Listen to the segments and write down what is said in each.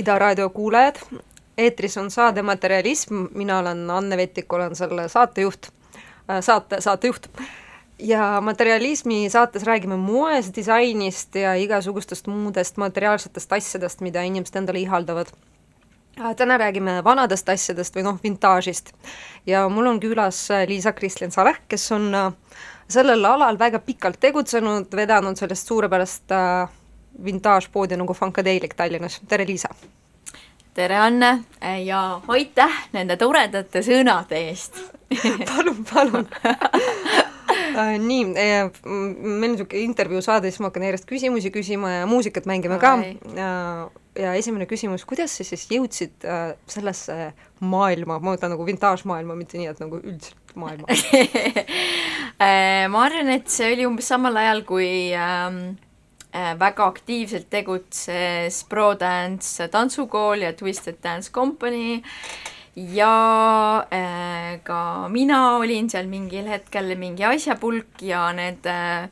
Ida raadio kuulajad, eetris on saade Materialism, mina olen Anne Vetik, olen selle saatejuht, äh, saate, saatejuht. ja Materialismi saates räägime moest, disainist ja igasugustest muudest materiaalsetest asjadest, mida inimesed endale ihaldavad äh, täna räägime vanadest asjadest või noh, vintaažist. ja mul on külas äh, Liisa-Kristlin Saleh, kes on sellel alal väga pikalt tegutsenud, vedanud sellest suurepärast äh, vintaažpoodi nagu Funkadelic Tallinnas, tere Liisa! tere, Anne! Ja aitäh nende toredate sõnade eest! Palun, palun! Äh, nii, meil on niisugune intervjuu saade, siis ma hakkan järjest küsimusi küsima ja muusikat mängime ka. ja, esimene küsimus, kuidas sa siis jõudsid äh, sellesse maailma, ma mõtlen nagu vintaažmaailma, mitte nii, et nagu üldiselt maailma. Äh, ma arvan, et see oli umbes samal ajal, kui ähm, Äh, väga aktiivselt tegutses ProDance tantsukool ja Twisted Dance Company ja äh, ka mina olin seal mingil hetkel mingi asjapulk ja need äh,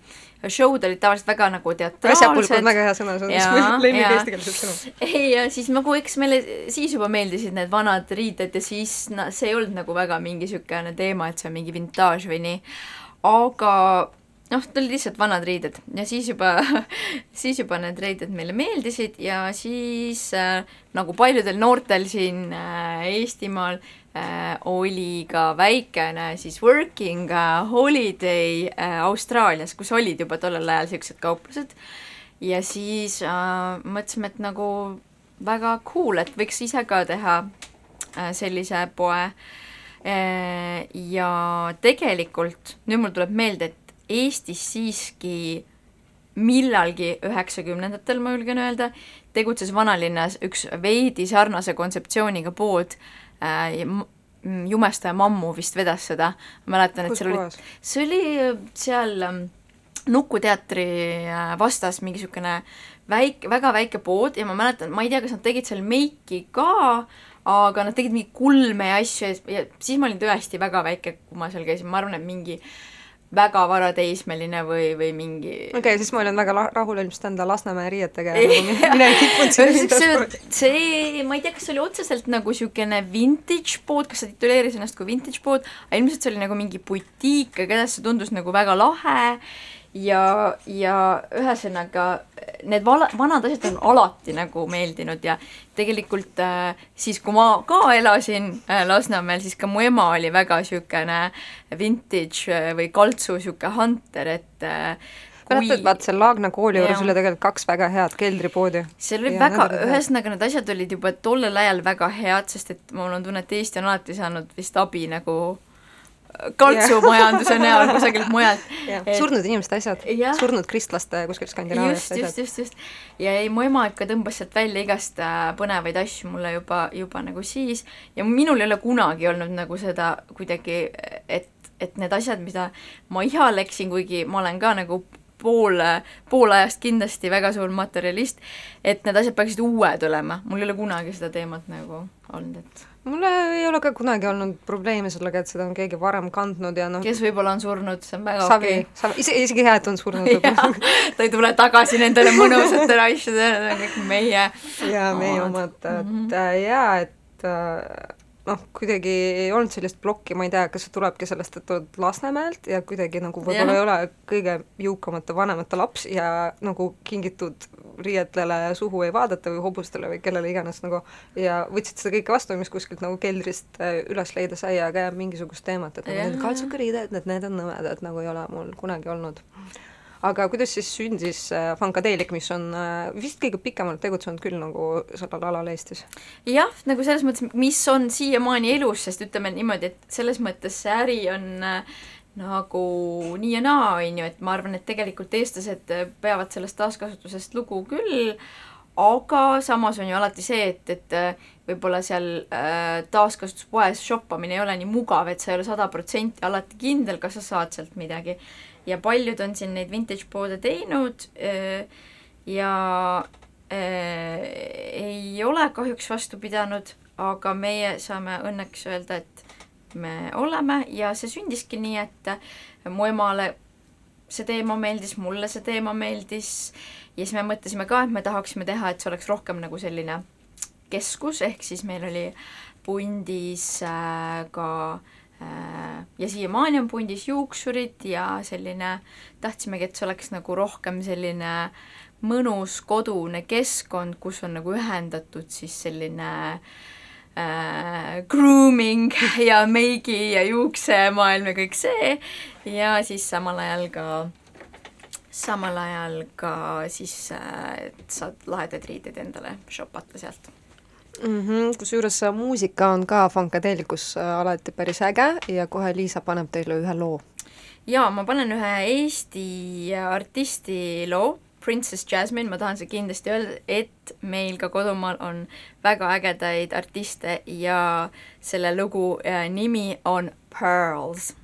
show'd olid tavaliselt väga nagu teatraalsed. asjapulk on väga hea sõna, see on üks lemmik eestikeelset sõnu. ei, ja siis nagu eks meile siis juba meeldisid need vanad riided ja siis no, see ei olnud nagu väga mingi niisugune teema, et see on mingi vintaaž või nii, aga noh, tulid lihtsalt vanad riided ja siis juba siis juba need riided meile meeldisid ja siis äh, nagu paljudel noortel siin äh, Eestimaal äh, oli ka väikene siis working äh, holiday äh, Austraalias, kus olid juba tollel ajal niisugused kauplused. Ja siis äh, mõtlesime, et nagu väga cool, et võiks ise ka teha sellise poe. Ja tegelikult nüüd mul tuleb meelde, et Eestis siiski millalgi üheksakümnendatel, ma julgen öelda, tegutses vanalinnas üks veidi sarnase kontseptsiooniga pood äh,, Jumestaja Mammu vist vedas seda, ma mäletan, et seal oli, see oli seal ähm, Nuku teatri äh, vastas mingi niisugune väike, väga väike pood ja ma mäletan, ma ei tea, kas nad tegid seal meiki ka, aga nad tegid mingeid kulme ja asju ja siis ma olin tõesti väga väike, kui ma seal käisin, ma arvan, et mingi äh, väga varateismeline või, või mingi okei okay,, siis ma olin väga rahul ilmselt enda Lasnamäe riietega nagu mina ei kippunud see, see, ma ei tea, kas see oli otseselt nagu niisugune vintage pood, kas sa tituleeris ennast kui vintage pood, aga ilmselt see oli nagu mingi butiik, aga igatahes see tundus nagu väga lahe ja, ja ühesõnaga need vala, vanad asjad on alati nagu meeldinud ja tegelikult äh, siis, kui ma ka elasin äh, Lasnamäel, siis ka mu ema oli väga niisugune vintage äh, või kaltsu niisugune hunter, et äh, mäletad, vaata seal Laagna kooli juures oli tegelikult kaks väga head keldripoodi. seal oli ja väga, ühesõnaga need asjad olid juba tollel ajal väga head, sest et mul on tunne, et Eesti on alati saanud vist abi nagu kaltsumajanduse näol kusagilt mujalt. surnud inimeste asjad, surnud kristlaste kuskilt Skandinaaviast asjad. just, just, just. ja ei, mu ema ikka tõmbas sealt välja igast äh, põnevaid asju mulle juba, juba nagu siis ja minul ei ole kunagi olnud nagu seda kuidagi, et, et need asjad, mida ma ihaleksin, kuigi ma olen ka nagu pool, pool ajast kindlasti väga suur materjalist, et need asjad peaksid uued olema, mul ei ole kunagi seda teemat nagu olnud, et mul ei ole ka kunagi olnud probleemi sellega, et seda on keegi varem kandnud ja noh. Kes võib-olla on surnud, see on väga savi okay., savi, ise, isegi hea, et on surnud ta ei tule tagasi nendele mõnusatele asjadele, kõik meie. Jaa, meie omad, et mm -hmm. jaa, et äh, noh, kuidagi ei olnud sellist plokki, ma ei tea, kas see tulebki sellest, et oled Lasnamäelt ja kuidagi nagu võib-olla ei ole kõige jõukamate vanemate laps ja nagu kingitud riietele suhu ei vaadata või hobustele või kellele iganes nagu ja võtsid seda kõike vastu, mis kuskilt nagu keldrist äh, üles leida sai, aga olnud mingisugust teemat, et nagu need kaltsukariided, et need on nõmedad, nagu ei ole mul kunagi olnud aga kuidas siis sündis äh, Funkadeelik, mis on äh, vist kõige pikemalt tegutsenud küll nagu sellel alal Eestis? jah, nagu selles mõttes, mis on siiamaani elus, sest ütleme niimoodi, et selles mõttes see äri on äh, nagu nii ja naa, on ju, et ma arvan, et tegelikult eestlased peavad sellest taaskasutusest lugu küll, aga samas on ju alati see, et, et võib-olla seal äh, taaskasutuspoes shoppamine ei ole nii mugav, et sa ei ole sada protsenti alati kindel, kas sa saad sealt midagi ja paljud on siin neid vintage poode teinud ja ei ole kahjuks vastu pidanud, aga meie saame õnneks öelda, et me oleme ja see sündiski nii, et mu emale see teema meeldis, mulle see teema meeldis ja siis me mõtlesime ka, et me tahaksime teha, et see oleks rohkem nagu selline keskus, ehk siis meil oli pundis äh, ka Äh, ja siiamaani on pundis juuksurid ja selline, tahtsimegi, et see oleks nagu rohkem selline mõnus kodune keskkond, kus on nagu ühendatud siis selline äh, grooming ja meigi ja juuksemaailm ja kõik see. Ja siis samal ajal ka samal ajal ka siis äh, saad lahedaid riideid endale shopata sealt mm -hmm,. kusjuures muusika on ka Funkadeelikus äh, alati päris äge ja kohe Liisa paneb teile ühe loo. jaa, ma panen ühe Eesti artisti loo, Princess Jasmine, ma tahan seda kindlasti öelda, et meil ka kodumaal on väga ägedaid artiste ja selle lugu äh, nimi on Pearls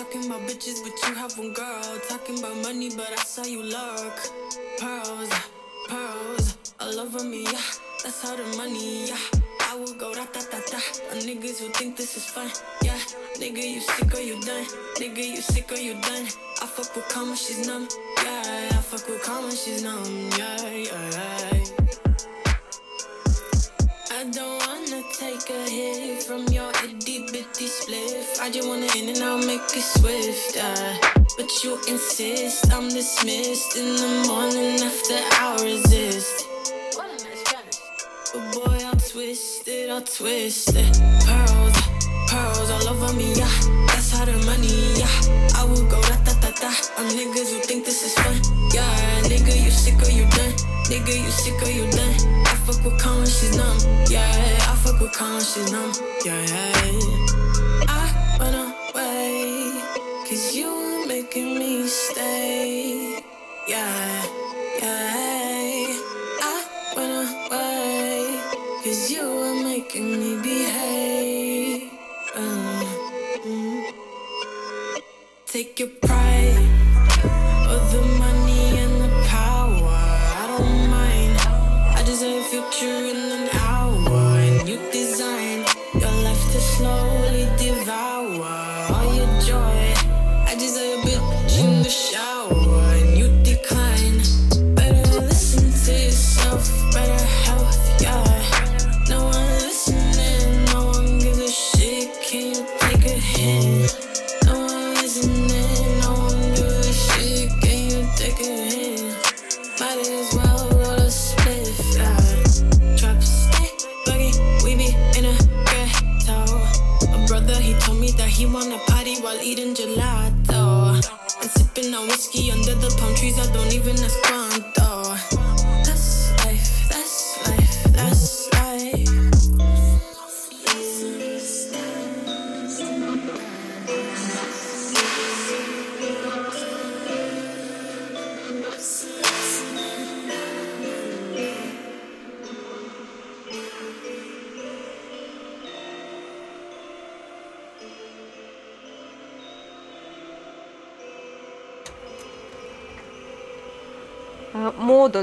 Talking about bitches, but you have one girl. Talking about money, but I saw you lurk. Pearls, pearls, all over me, yeah. That's how the money, yeah. I will go da da da da. On niggas who think this is fun, yeah. Nigga, you sick or you done? Nigga, you sick or you done? I fuck with karma, she's numb, yeah. I fuck with karma, she's numb, yeah, yeah, yeah. I don't wanna take a hit from your itty bitty spliff. I just wanna in and out, make it swift. Uh, but you insist I'm dismissed in the morning after I resist. But boy, I'll twist it, I'll twist it. Pearls, pearls all over me, yeah. That's how the money, yeah. I will go that, da da. On niggas who think this is fun, yeah. Nigga, you sick or you done? Nigga, you sick or you done? I fuck with Colin, she's numb, yeah. I fuck with Colin, she's numb, yeah. I went away, cause you making me stay, yeah, yeah. I went away, cause you were making me behave. Uh, mm. Take your picture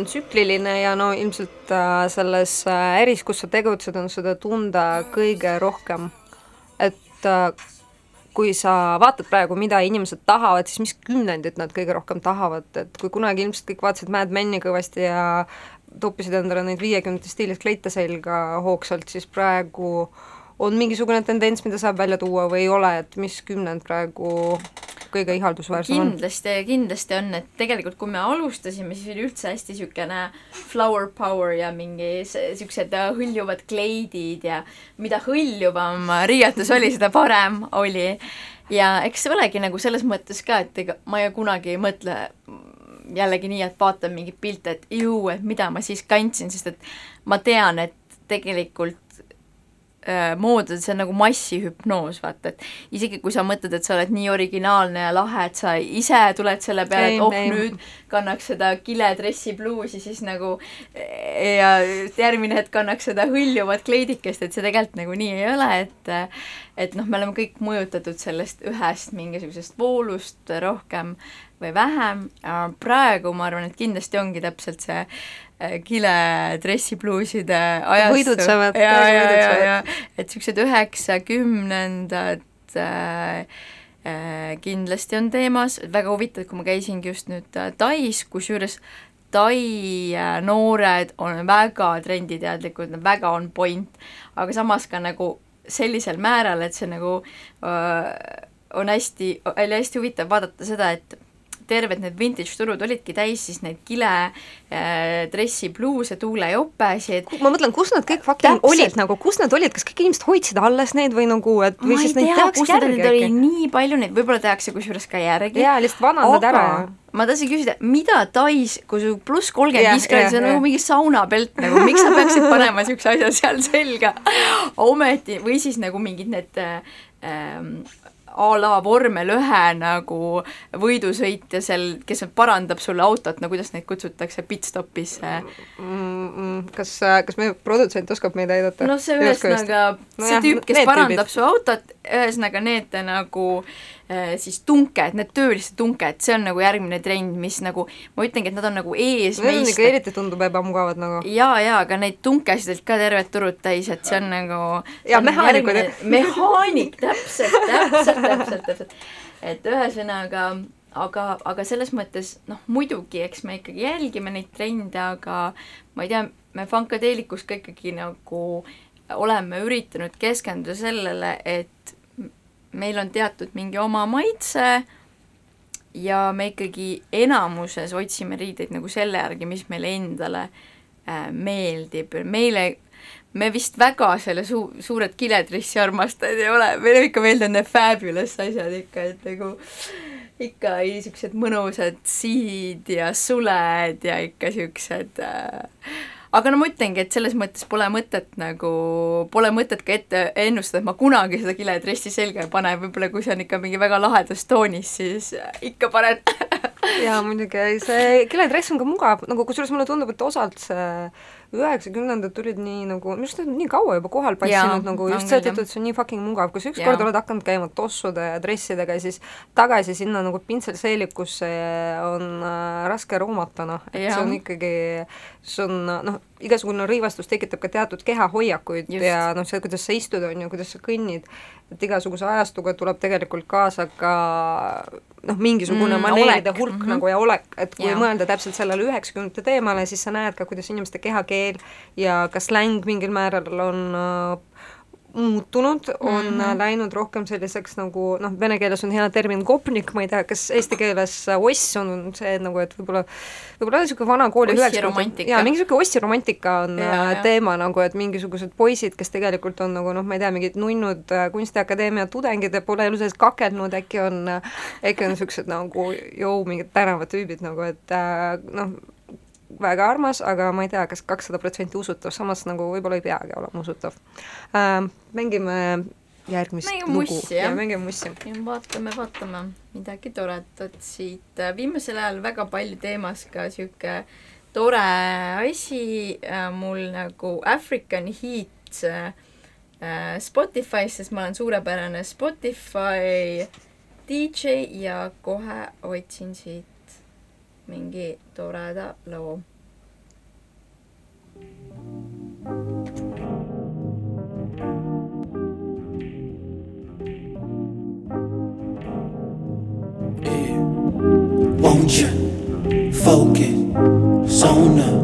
on tsükliline ja no ilmselt äh, selles äh, äris, kus sa tegutsed, on seda tunda kõige rohkem. et äh, kui sa vaatad praegu, mida inimesed tahavad, siis mis kümnendit nad kõige rohkem tahavad, et kui kunagi ilmselt kõik vaatasid Mad Meni kõvasti ja toppisid endale neid viiekümnendate stiilis kleite selga hoogsalt, siis praegu on mingisugune tendents, mida saab välja tuua või ei ole, et mis kümnend praegu kõige ihaldusväärsem on? kindlasti, kindlasti on, et tegelikult kui me alustasime, siis oli üldse hästi niisugune flower power ja mingi niisugused hõljuvad kleidid ja mida hõljuvam riietus oli, seda parem oli. ja eks see olegi nagu selles mõttes ka, et ega ma ju kunagi ei mõtle jällegi nii, et vaatan mingeid pilte, et juu, et mida ma siis kandsin, sest et ma tean, et tegelikult äh, mood, et see on nagu massihüpnoos, vaata, et isegi kui sa mõtled, et sa oled nii originaalne ja lahe, et sa ise tuled selle peale, et oh, nüüd kannaks seda kiledressi bluusi, siis nagu ja järgmine hetk kannaks seda hõljuvat kleidikest, et see tegelikult nagu nii ei ole, et et noh, me oleme kõik mõjutatud sellest ühest mingisugusest voolust rohkem või vähem, praegu ma arvan, et kindlasti ongi täpselt see äh, kiledressipluuside ajastu. võidutsevad. ja, ja, ja, ja et niisugused üheksakümnendad äh, äh, kindlasti on teemas, väga huvitav, kui ma käisingi just nüüd äh, Tais, kusjuures Tai äh, noored on väga trenditeadlikud, väga on point, aga samas ka nagu sellisel määral, et see nagu öö, on hästi, oli hästi huvitav vaadata seda, et terved need vintage turud olidki täis siis neid kile äh, dressi, bluuse, tuulejopesid. ma mõtlen, kus nad kõik fucking olid nagu, kus nad olid, kas kõik inimesed hoidsid alles neid või nagu, et või ma siis neid tehakse järgi äkki? oli nii palju neid, võib-olla tehakse kusjuures ka järgi. jaa, lihtsalt vanandad ära ma tahtsin küsida, mida Tais, kui su pluss kolmkümmend viis kraadi, see on nagu mingi saunapelt nagu, miks sa peaksid panema niisuguse asja seal selga ometi, või siis nagu mingid need ähm, a la vormel ühe nagu võidusõitja seal, kes parandab sulle autot, no kuidas neid kutsutakse, pitstopis mm,? Mm, kas, kas meie produtsent oskab meid aidata? no see ühesõnaga, see tüüp, kes parandab tüübid. su autot, ühesõnaga need nagu äh, Äh, siis tunked, need tööliste tunked, see on nagu järgmine trend, mis nagu, ma ütlengi, et nad on nagu ees Need meist. eriti tundub ebamugavad nagu. jaa, jaa, aga neid tunkesid ka terved turud täis, et see on nagu jaa, mehaanikud. mehaanik, täpselt, täpselt, täpselt, täpselt. et ühesõnaga, aga, aga selles mõttes noh, muidugi, eks me ikkagi jälgime neid trende, aga ma ei tea, me Funkadeelikus ka ikkagi nagu oleme üritanud keskenduda sellele, et meil on teatud mingi oma maitse ja me ikkagi enamuses otsime riideid nagu selle järgi, mis meile endale äh, meeldib, meile me vist väga selle su-, suured kiledrissi armastajad ei ole, meile ikka meeldivad need fabulous asjad ikka, et nagu ikka niisugused mõnusad siid ja suled ja ikka niisugused äh, aga no ma ütlengi, et selles mõttes pole mõtet nagu, pole mõtet ka ette ennustada, et ma kunagi seda kiledressi selga ei pane, võib-olla kui see on ikka mingi väga lahedas toonis, siis ikka panen. Jaa, muidugi, see kiledress on ka mugav, nagu kusjuures mulle tundub, et osalt see üheksakümnendad tulid nii nagu, minu arust nad on nii kaua juba kohal passinud nagu just seetõttu, et see on nii fucking mugav, kui sa ükskord oled hakanud käima tossude ja dressidega ja siis tagasi sinna nagu pintselseelikusse on äh, raske roomata, noh, et see on ikkagi, see on noh, igasugune rõivastus tekitab ka teatud kehahoiakuid Just. ja noh, see, kuidas sa istud, on ju, kuidas sa kõnnid, et igasuguse ajastuga tuleb tegelikult kaasa ka noh, mingisugune mm, maneeride hulk mm -hmm. nagu ja olek, et kui ja. mõelda täpselt sellele üheksakümnendate teemale, siis sa näed ka, kuidas inimeste kehakeel ja ka släng mingil määral on äh, muutunud, on mm -hmm. läinud rohkem selliseks nagu noh, vene keeles on hea termin kopnik, ma ei tea, kas eesti keeles oss on see nagu, et võib-olla võib-olla niisugune vana kooli üheksakümnendate, jaa, mingi niisugune ossiromantika on ja, äh, teema nagu, et mingisugused poisid, kes tegelikult on nagu noh, ma ei tea, mingid nunnud äh, Kunstiakadeemia tudengid ja pole elu sees kakelnud, äkki on, äkki on niisugused nagu jõu mingid tänavatüübid nagu, et noh, väga armas, aga ma ei tea, kas kakssada protsenti usutav, samas nagu võib-olla ei peagi olema usutav äh,. mängime järgmist mängime lugu. mussi, jah. mängime mussi. vaatame, vaatame midagi toredat siit, viimasel ajal väga palju teemas ka niisugune tore asi äh, mul nagu African Heat äh, Spotify's, sest ma olen suurepärane Spotify DJ ja kohe otsin siit mingi toreda loo. Yeah. Won't you focus on the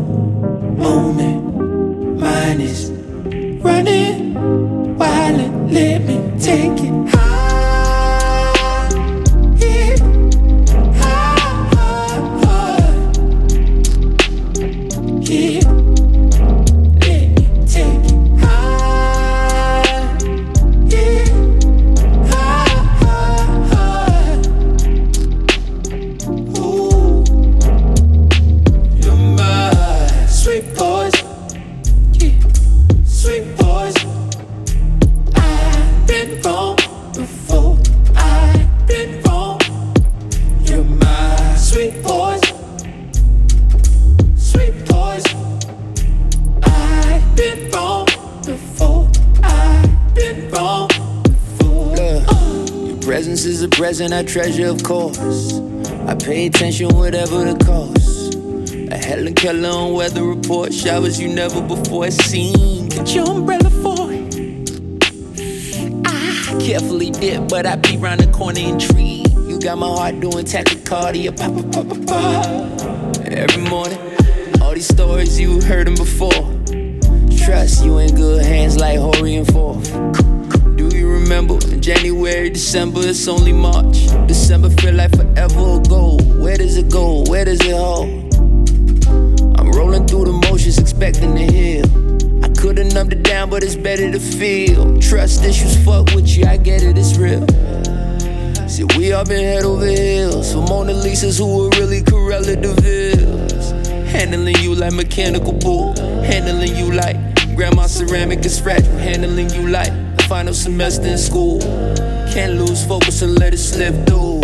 present I treasure, of course. I pay attention, whatever the cost. A Helen Keller on weather report, showers you never before seen. Get your umbrella for it. I carefully dip, but I be round the corner intrigued. You got my heart doing tachycardia, pop, pop, pop, pop. Every morning, all these stories you heard them before. Trust you in good hands like Hori and Forth remember January, December, it's only March. December feel like forever ago. Where does it go? Where does it all? I'm rolling through the motions, expecting to heal. I could've numbed it down, but it's better to feel. Trust issues, fuck with you, I get it, it's real. See, we all been head over heels for Mona Lisa's who were really Corella Deville's. Handling you like mechanical bull, handling you like grandma ceramic is fragile, handling you like final semester in school. Can't lose focus and let it slip through.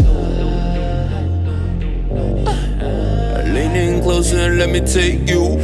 Uh, lean in closer and let me take you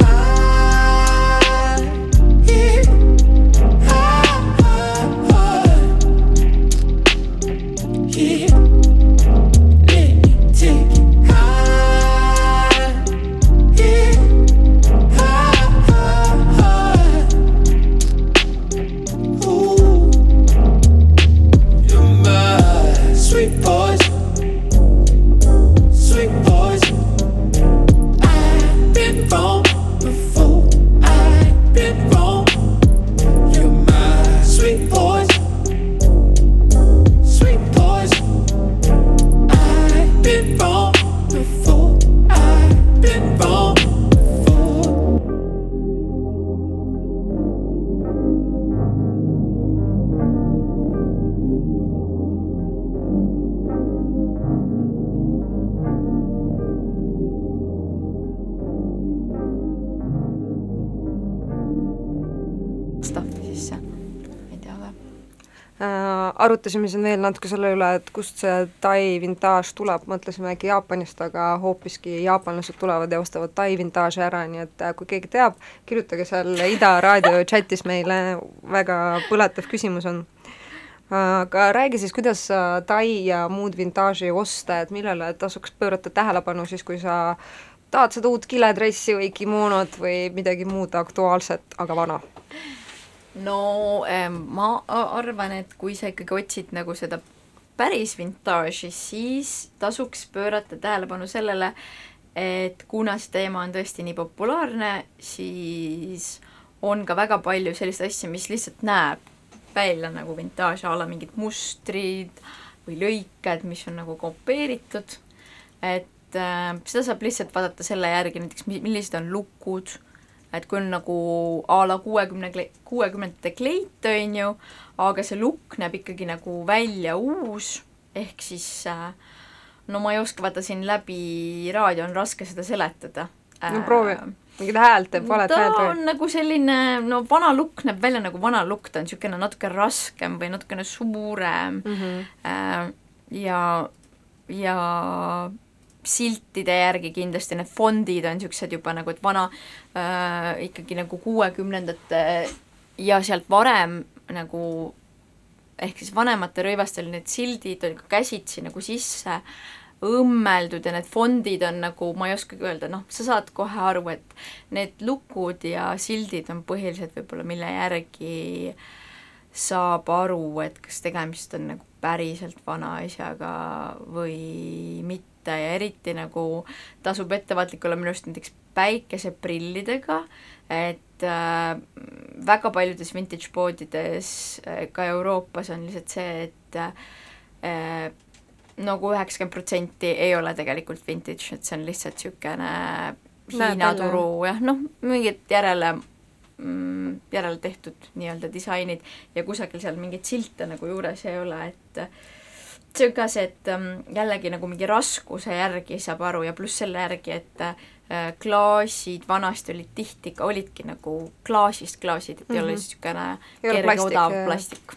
arutasime siin veel natuke selle üle, et kust see Tai vintaaž tuleb, mõtlesime äkki Jaapanist, aga hoopiski jaapanlased tulevad ja ostavad Tai vintaaži ära, nii et äh, kui keegi teab, kirjutage seal Ida raadio chatis meile, väga põletav küsimus on. aga räägi siis, kuidas sa Tai ja muud vintaaži osta, et millele tasuks pöörata tähelepanu siis, kui sa tahad seda uut kiledressi või kimonot või midagi muud aktuaalset, aga vana? No ma arvan, et kui sa ikkagi otsid nagu seda päris vintaaži, siis tasuks pöörata tähelepanu sellele, et kuna see teema on tõesti nii populaarne, siis on ka väga palju selliseid asju, mis lihtsalt näeb välja nagu vintaaž a la mingid mustrid või lõiked, mis on nagu kopeeritud, et äh, seda saab lihtsalt vaadata selle järgi näiteks, mi-, millised on lukud, et kui on nagu a la kuuekümne kuuekümnendate kleit, on ju, aga see lukk näeb ikkagi nagu välja uus, ehk siis äh, no ma ei oska, vaata siin läbi raadio on raske seda seletada. no proovi, mingit häält teeb, valet ta häält on nagu selline, no vana lukk näeb välja nagu vana lukk, ta on niisugune natuke raskem või natukene suurem mm. -hmm. äh, ja, ja siltide järgi kindlasti need fondid on niisugused juba nagu, et vana äh, ikkagi nagu kuuekümnendate ja sealt varem nagu ehk siis vanemate rõivastel need sildid on ka käsitsi nagu sisse õmmeldud ja need fondid on nagu, ma ei oskagi öelda, noh, sa saad kohe aru, et need lukud ja sildid on põhiliselt võib-olla, mille järgi saab aru, et kas tegemist on nagu päriselt vana asjaga või mitte ja eriti nagu tasub ettevaatlik olla minu arust näiteks päikeseprillidega, et äh, väga paljudes vintage poodides äh, ka Euroopas on lihtsalt see, et äh, nagu üheksakümmend protsenti ei ole tegelikult vintage, et see on lihtsalt niisugune Hiina turu jah, noh, mingid järele mm, järele tehtud nii-öelda disainid ja kusagil seal mingeid silte nagu juures ei ole, et see on ka see, et ähm, jällegi nagu mingi raskuse järgi saab aru ja pluss selle järgi, et äh, klaasid vanasti olid tihti ka, olidki nagu klaasist klaasid, et mm -hmm. ei ole Mhm. niisugune kerge odav plastik.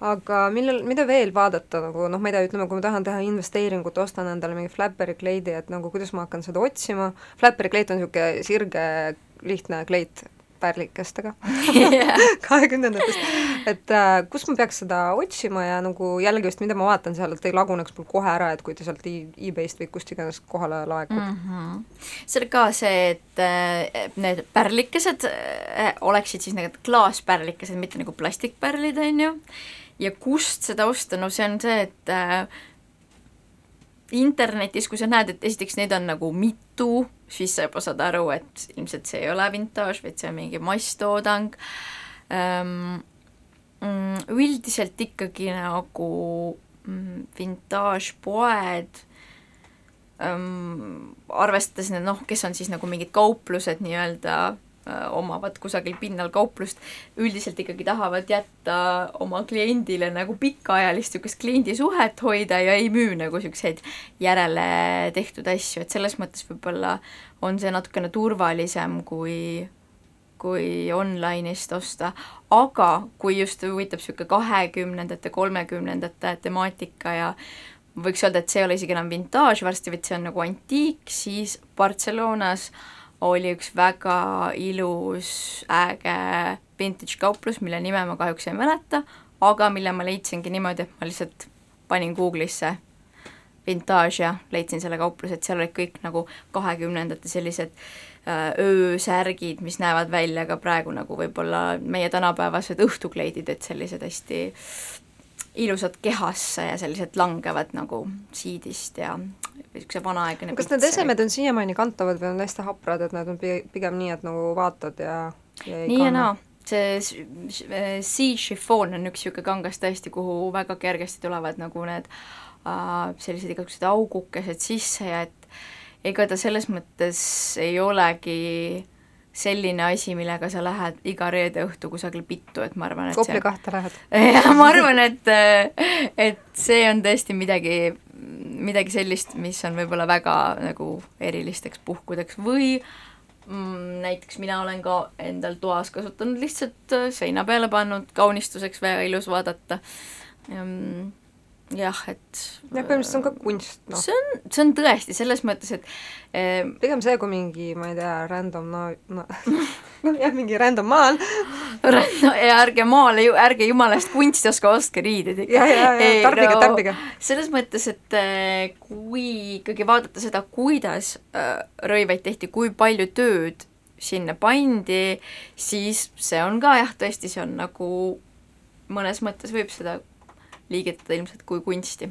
aga millal, mida veel vaadata nagu noh, ma ei tea, ütleme, kui ma tahan teha investeeringut, ostan endale mingi Flapperi kleidi, et nagu kuidas ma hakkan seda otsima, Flapperi kleit on niisugune sirge lihtne kleit pärlikestega kahekümnendatest, et äh, kus ma peaks seda otsima ja nagu jällegi just, mida ma vaatan seal, et ei laguneks mul kohe ära, et kui ta sealt e-base'ist või kust iganes kohale laekub mm. mm. -hmm. see on ka see, et äh, need pärlikesed äh, oleksid siis nagu klaaspärlikesed, mitte nagu plastikpärlid, on ju, ja kust seda osta, no see on see, et äh, internetis, kui sa näed, et esiteks neid on nagu mitu, siis sa juba saad aru, et ilmselt see ei ole vintaaž, vaid see on mingi masstoodang ähm,. Üldiselt ikkagi nagu mm, vintaažpoed ähm, arvestades noh, kes on siis nagu mingid kauplused nii-öelda omavad kusagil pinnal kauplust, üldiselt ikkagi tahavad jätta oma kliendile nagu pikaajalist niisugust kliendisuhet hoida ja ei müü nagu niisuguseid järele tehtud asju, et selles mõttes võib-olla on see natukene turvalisem kui kui online'ist osta, aga kui just huvitab niisugune kahekümnendate, kolmekümnendate temaatika ja võiks öelda, et see ei ole isegi enam vintaaž varsti, vaid see on nagu antiik, siis Barcelonas oli üks väga ilus äge vintage kauplus, mille nime ma kahjuks ei mäleta, aga mille ma leidsingi niimoodi, et ma lihtsalt panin Google'isse vintaaž ja leidsin selle kaupluse, et seal olid kõik nagu kahekümnendate sellised äh, öösärgid, mis näevad välja ka praegu nagu võib-olla meie tänapäevased õhtukleidid, et sellised hästi ilusad kehasse ja sellised langevad nagu siidist ja niisuguse vanaaegne kas need esemed on siiamaani kantavad või on hästi haprad, et nad on pigem nii, et nagu vaatad ja, ja nii ja naa, see sea chiffon on üks niisugune kangas tõesti, kuhu väga kergesti tulevad nagu need äh, sellised igasugused augukesed sisse ja et ega ta selles mõttes ei olegi selline asi, millega sa lähed iga reede õhtu kusagil pittu, et ma arvan, et Kopli see... kahte lähed? jah, ma arvan, et, et see on tõesti midagi, midagi sellist, mis on võib-olla väga nagu erilisteks puhkudeks või mm, näiteks mina olen ka endal toas kasutanud lihtsalt seina peale pannud, kaunistuseks väga ilus vaadata mm, jah, et jah, põhimõtteliselt on ka kunst, noh. see on, see on tõesti, selles mõttes, et eh, pigem see, kui mingi, ma ei tea, random no, no jah, mingi random maal no, ja ärge maale ju, ärge jumala eest kunsti oska, ostke riideid ikka. ja, ja, ja tarbige no,, tarbige. selles mõttes, et eh, kui ikkagi vaadata seda, kuidas äh, rõivaid tehti, kui palju tööd sinna pandi, siis see on ka jah, tõesti, see on nagu mõnes mõttes võib seda liigitada ilmselt kui kunsti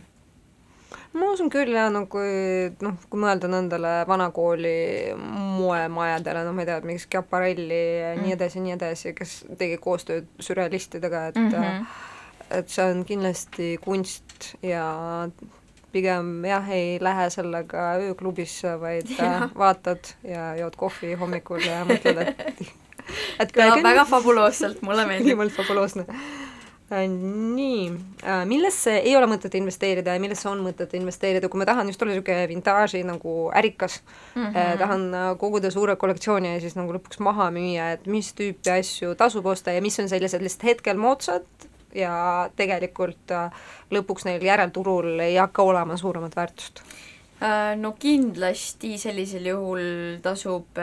ma usun küll jaa, no kui noh, kui mõelda nendele vanakooli moemajadele, no ma ei tea, mingi Schiaparelli ja mm. nii edasi ja nii edasi, kes tegi koostööd sürrealistidega, et mm -hmm. et see on kindlasti kunst ja pigem jah, ei lähe sellega ööklubisse, vaid ja. vaatad ja jood kohvi hommikul ja mõtled, et et kõlab väga fabuloosselt, mulle meeldib. niivõrd fabuloosne Äh, nii, äh, millesse ei ole mõtet investeerida ja millesse on mõtet investeerida, kui ma tahan just olla niisugune vintaaži nagu ärikas mm, -hmm. tahan koguda suure kollektsiooni ja siis nagu lõpuks maha müüa, et mis tüüpi asju tasub osta ja mis on sellised lihtsalt hetkel moodsad ja tegelikult lõpuks neil järelturul ei hakka olema suuremat väärtust. No kindlasti sellisel juhul tasub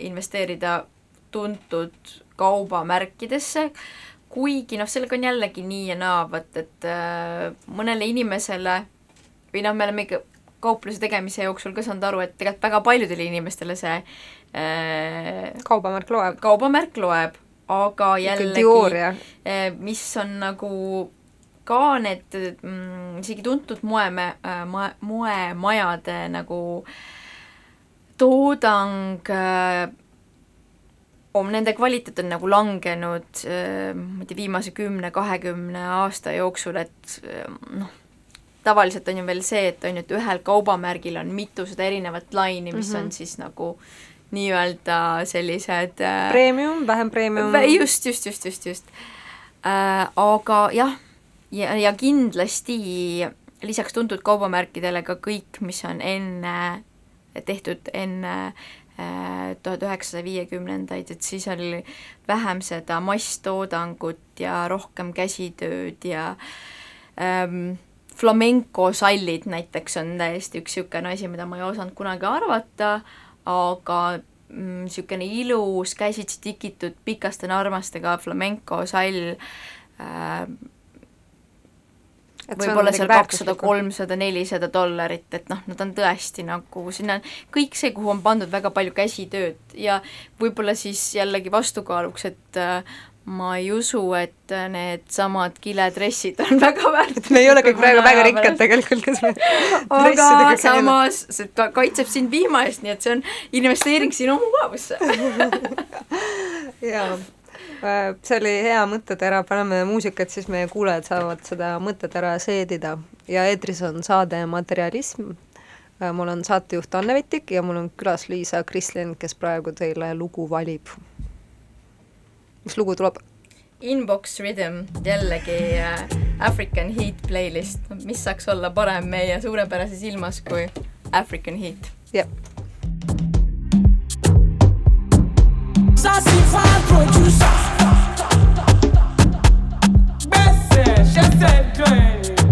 investeerida tuntud kaubamärkidesse, kuigi noh, sellega on jällegi nii ja naa, vot et äh, mõnele inimesele või noh, me oleme ikka kaupluse tegemise jooksul ka saanud aru, et tegelikult väga paljudele inimestele see äh, kaubamärk loeb. kaubamärk loeb, aga jällegi, äh, mis on nagu ka need mm, isegi tuntud moeme äh,, moemajade nagu toodang äh, om-, nende kvaliteet on nagu langenud ma ei tea, viimase kümne-kahekümne aasta jooksul, et noh, tavaliselt on ju veel see, et on ju, et ühel kaubamärgil on mitusada erinevat laini, mis mm -hmm. on mhm. siis nagu nii-öelda sellised Premium, vähem premium. just, just, just, just, just äh,. aga jah, ja, ja kindlasti lisaks tuntud kaubamärkidele ka kõik, mis on enne tehtud enne tuhat üheksasaja viiekümnendaid, et siis oli vähem seda masstoodangut ja rohkem käsitööd ja ähm, flamenco sallid näiteks on täiesti üks niisugune asi, mida ma ei osanud kunagi arvata, aga niisugune mm, ilus käsitsi tikitud pikaste narmastega flamenco sall äh, võib-olla seal kakssada, kolmsada, nelisada dollarit, et noh, nad on tõesti nagu, sinna kõik see, kuhu on pandud väga palju käsitööd ja võib-olla siis jällegi vastukaaluks, et äh, ma ei usu, et needsamad kiledressid on väga väärt. me ei ole kõik praegu väga rikkad tegelikult, kes me aga samas see ka kaitseb sind vihma eest, nii et see on investeering sinu mugavusse jaa see oli hea mõttetera, paneme muusikat, siis meie kuulajad saavad seda mõttetera seedida ja eetris on saade Materialism. mul on saatejuht Anne Vetik ja mul on külas Liisa Krislin, kes praegu teile lugu valib. mis lugu tuleb? Inbox Rhythm, jällegi äh, African Heat playlist, mis saaks olla parem meie suurepärases ilmas kui African Heat. jah. Best said,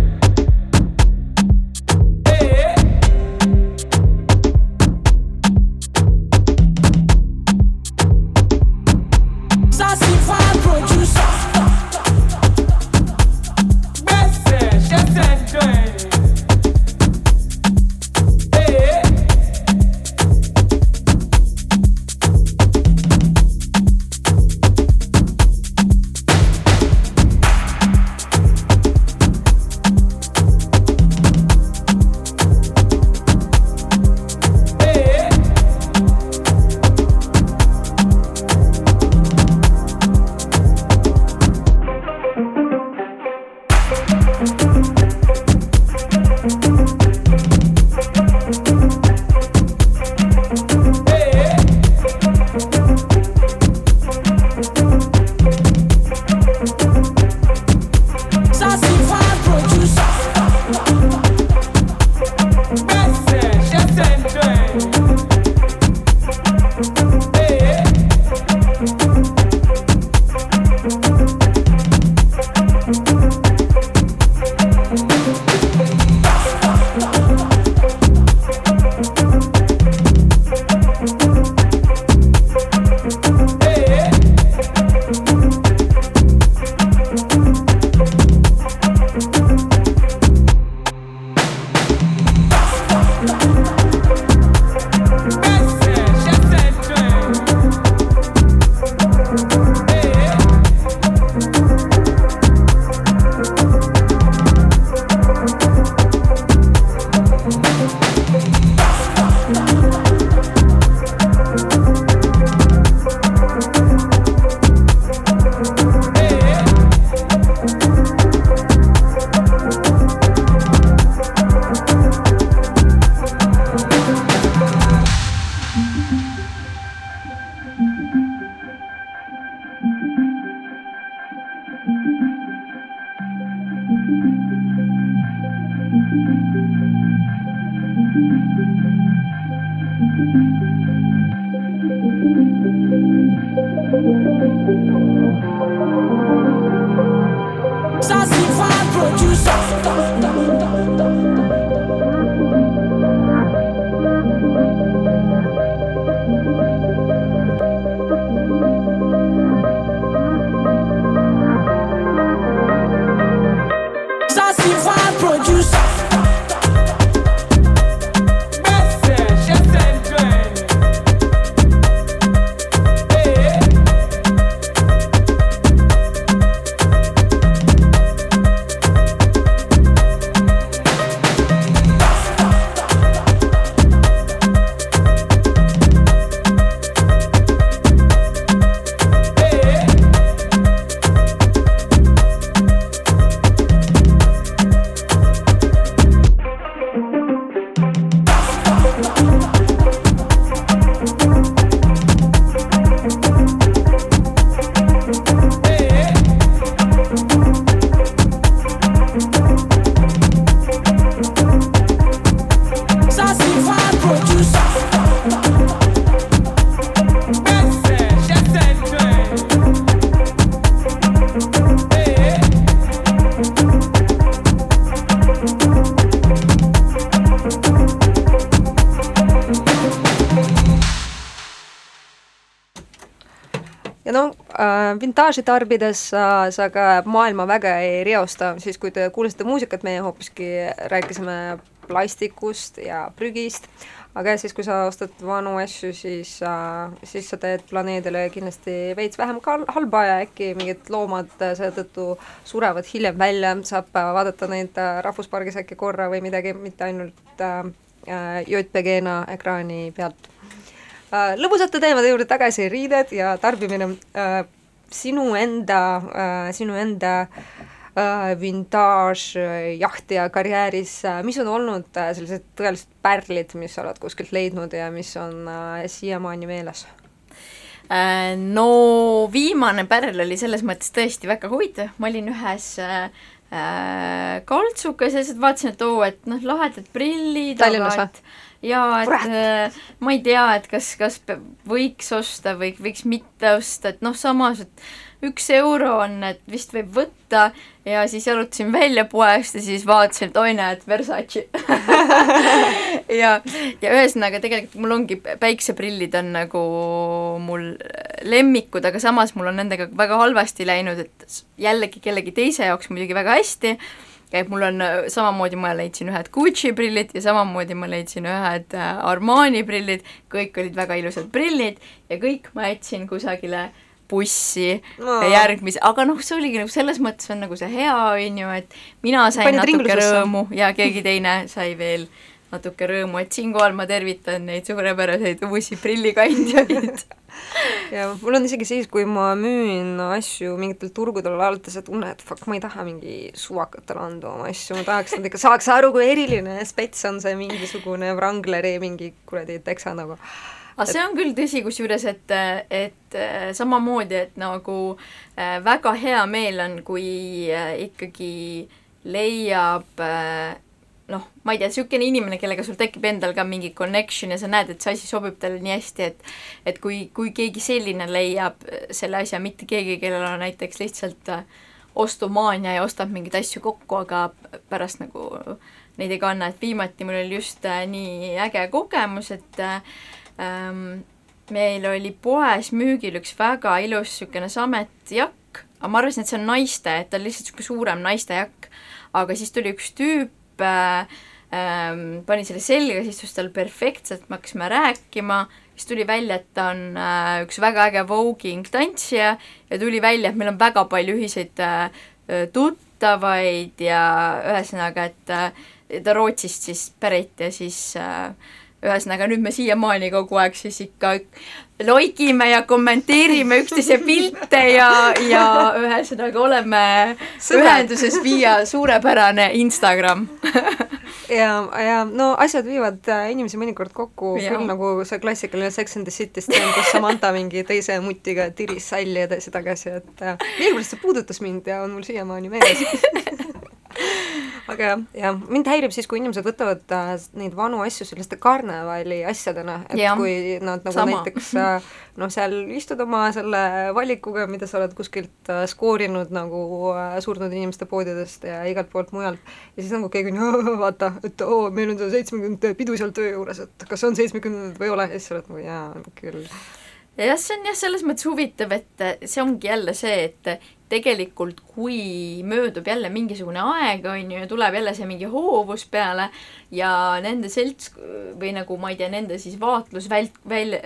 vintaaži tarbides sa, sa ka maailma väga ei reosta, siis kui te kuulasite muusikat, meie hoopiski rääkisime plastikust ja prügist, aga siis, kui sa ostad vanu asju, siis äh,, siis sa teed planeedile kindlasti veits vähem kal-, halba ja äkki mingid loomad seetõttu surevad hiljem välja, saab äh, vaadata neid äh, rahvuspargis äkki korra või midagi, mitte ainult äh, JPG-na ekraani pealt. Lõbusate teemade juurde tagasi, riided ja tarbimine. Äh,. Sinu enda äh,, sinu enda äh, karjääris äh,, mis on olnud sellised tõelised pärlid, mis sa oled kuskilt leidnud ja mis on siiamaani meeles? No viimane pärl oli selles mõttes tõesti väga huvitav, ma olin ühes äh, äh kaltsukas ja lihtsalt vaatasin, et oo, et noh, lahedad prillid, Tallinnas või? Jaa, et äh, ma ei tea, et kas, kas võiks osta või võiks mitte osta, et noh, samas, et üks euro on, et vist võib võtta ja siis jalutasin välja poest ja siis vaatasin, et oi näed, Versace ja, ja ühesõnaga tegelikult mul ongi päikseprillid on nagu mul lemmikud, aga samas mul on nendega väga halvasti läinud, et jällegi kellegi teise jaoks muidugi väga hästi, et mul on äh, samamoodi, ma leidsin ühed Gucci prillid ja samamoodi ma leidsin ühed äh, Armani prillid, kõik olid väga ilusad prillid ja kõik ma jätsin kusagile bussi No. ja järgmise, aga noh, see oligi nagu selles mõttes on nagu see hea, on ju, et mina sain Panid natuke rõõmu ja keegi teine sai veel natuke rõõmu, et siinkohal ma tervitan neid suurepäraseid uusi prillikandjaid ja mul on isegi siis, kui ma müün asju mingitel turgudel alates see tunne, et fuck, ma ei taha mingi suvakatele anda oma asju, ma tahaks, et nad ikka saaks aru, kui eriline spets on see mingisugune Wrangleri mingi kuradi teksa nagu. aga see on küll tõsi, kusjuures, et, et äh, samamoodi, et nagu äh, väga hea meel on, kui äh, ikkagi leiab noh, ma ei tea, niisugune inimene, kellega sul tekib endal ka mingi connection ja sa näed, et see asi sobib talle nii hästi, et et kui, kui keegi selline leiab äh, selle asja, mitte keegi, kellel on näiteks lihtsalt äh, ostumaania ja ostab mingeid asju kokku, aga pärast nagu neid ei kanna, et viimati mul oli just äh, nii äge kogemus, et äh, ähm, meil oli poes müügil üks väga ilus niisugune sametjakk, aga ma arvasin, et see on naiste, et ta on lihtsalt niisugune suurem naiste jakk, aga siis tuli üks tüüp äh, ähm, pani selle selga, siis istus tal perfektselt, me hakkasime rääkima, siis tuli välja, et ta on äh, üks väga äge voguing tantsija ja tuli välja, et meil on väga palju ühiseid äh, tuttavaid ja ühesõnaga, et äh, ta Rootsist siis pärit ja siis äh, ühesõnaga nüüd me siiamaani kogu aeg siis ikka loigime ja kommenteerime üksteise pilte ja, ja ühesõnaga oleme Sõbrad. ühenduses via suurepärane Instagram. Ja, ja no asjad viivad äh, inimesi mõnikord kokku küll nagu see klassikaline Sex and the City stseen, kus Samantha mingi teise mutiga tiris salli edasi-tagasi, et äh, millegipärast see puudutas mind ja on mul siiamaani meeles aga jah, jah, mind häirib siis, kui inimesed võtavad äh, neid vanu asju selliste karnevali asjadena, et Jah. kui nad nagu Sama. näiteks äh, noh, seal istud oma selle valikuga, mida sa oled kuskilt äh, skoorinud nagu äh, surnud inimeste poodidest ja igalt poolt mujalt, ja siis nagu keegi on, vaata, et oo, meil on see seitsmekümnendate pidu seal töö juures, et kas on seitsmekümnendad või ei ole, ja siis sa oled nagu jaa, küll. jah, see on jah, selles mõttes huvitav, et see ongi jälle see, et tegelikult kui möödub jälle mingisugune aeg, on ju, ja tuleb jälle see mingi hoovus peale ja nende selts või nagu ma ei tea, nende siis vaatlusvält-, väl-,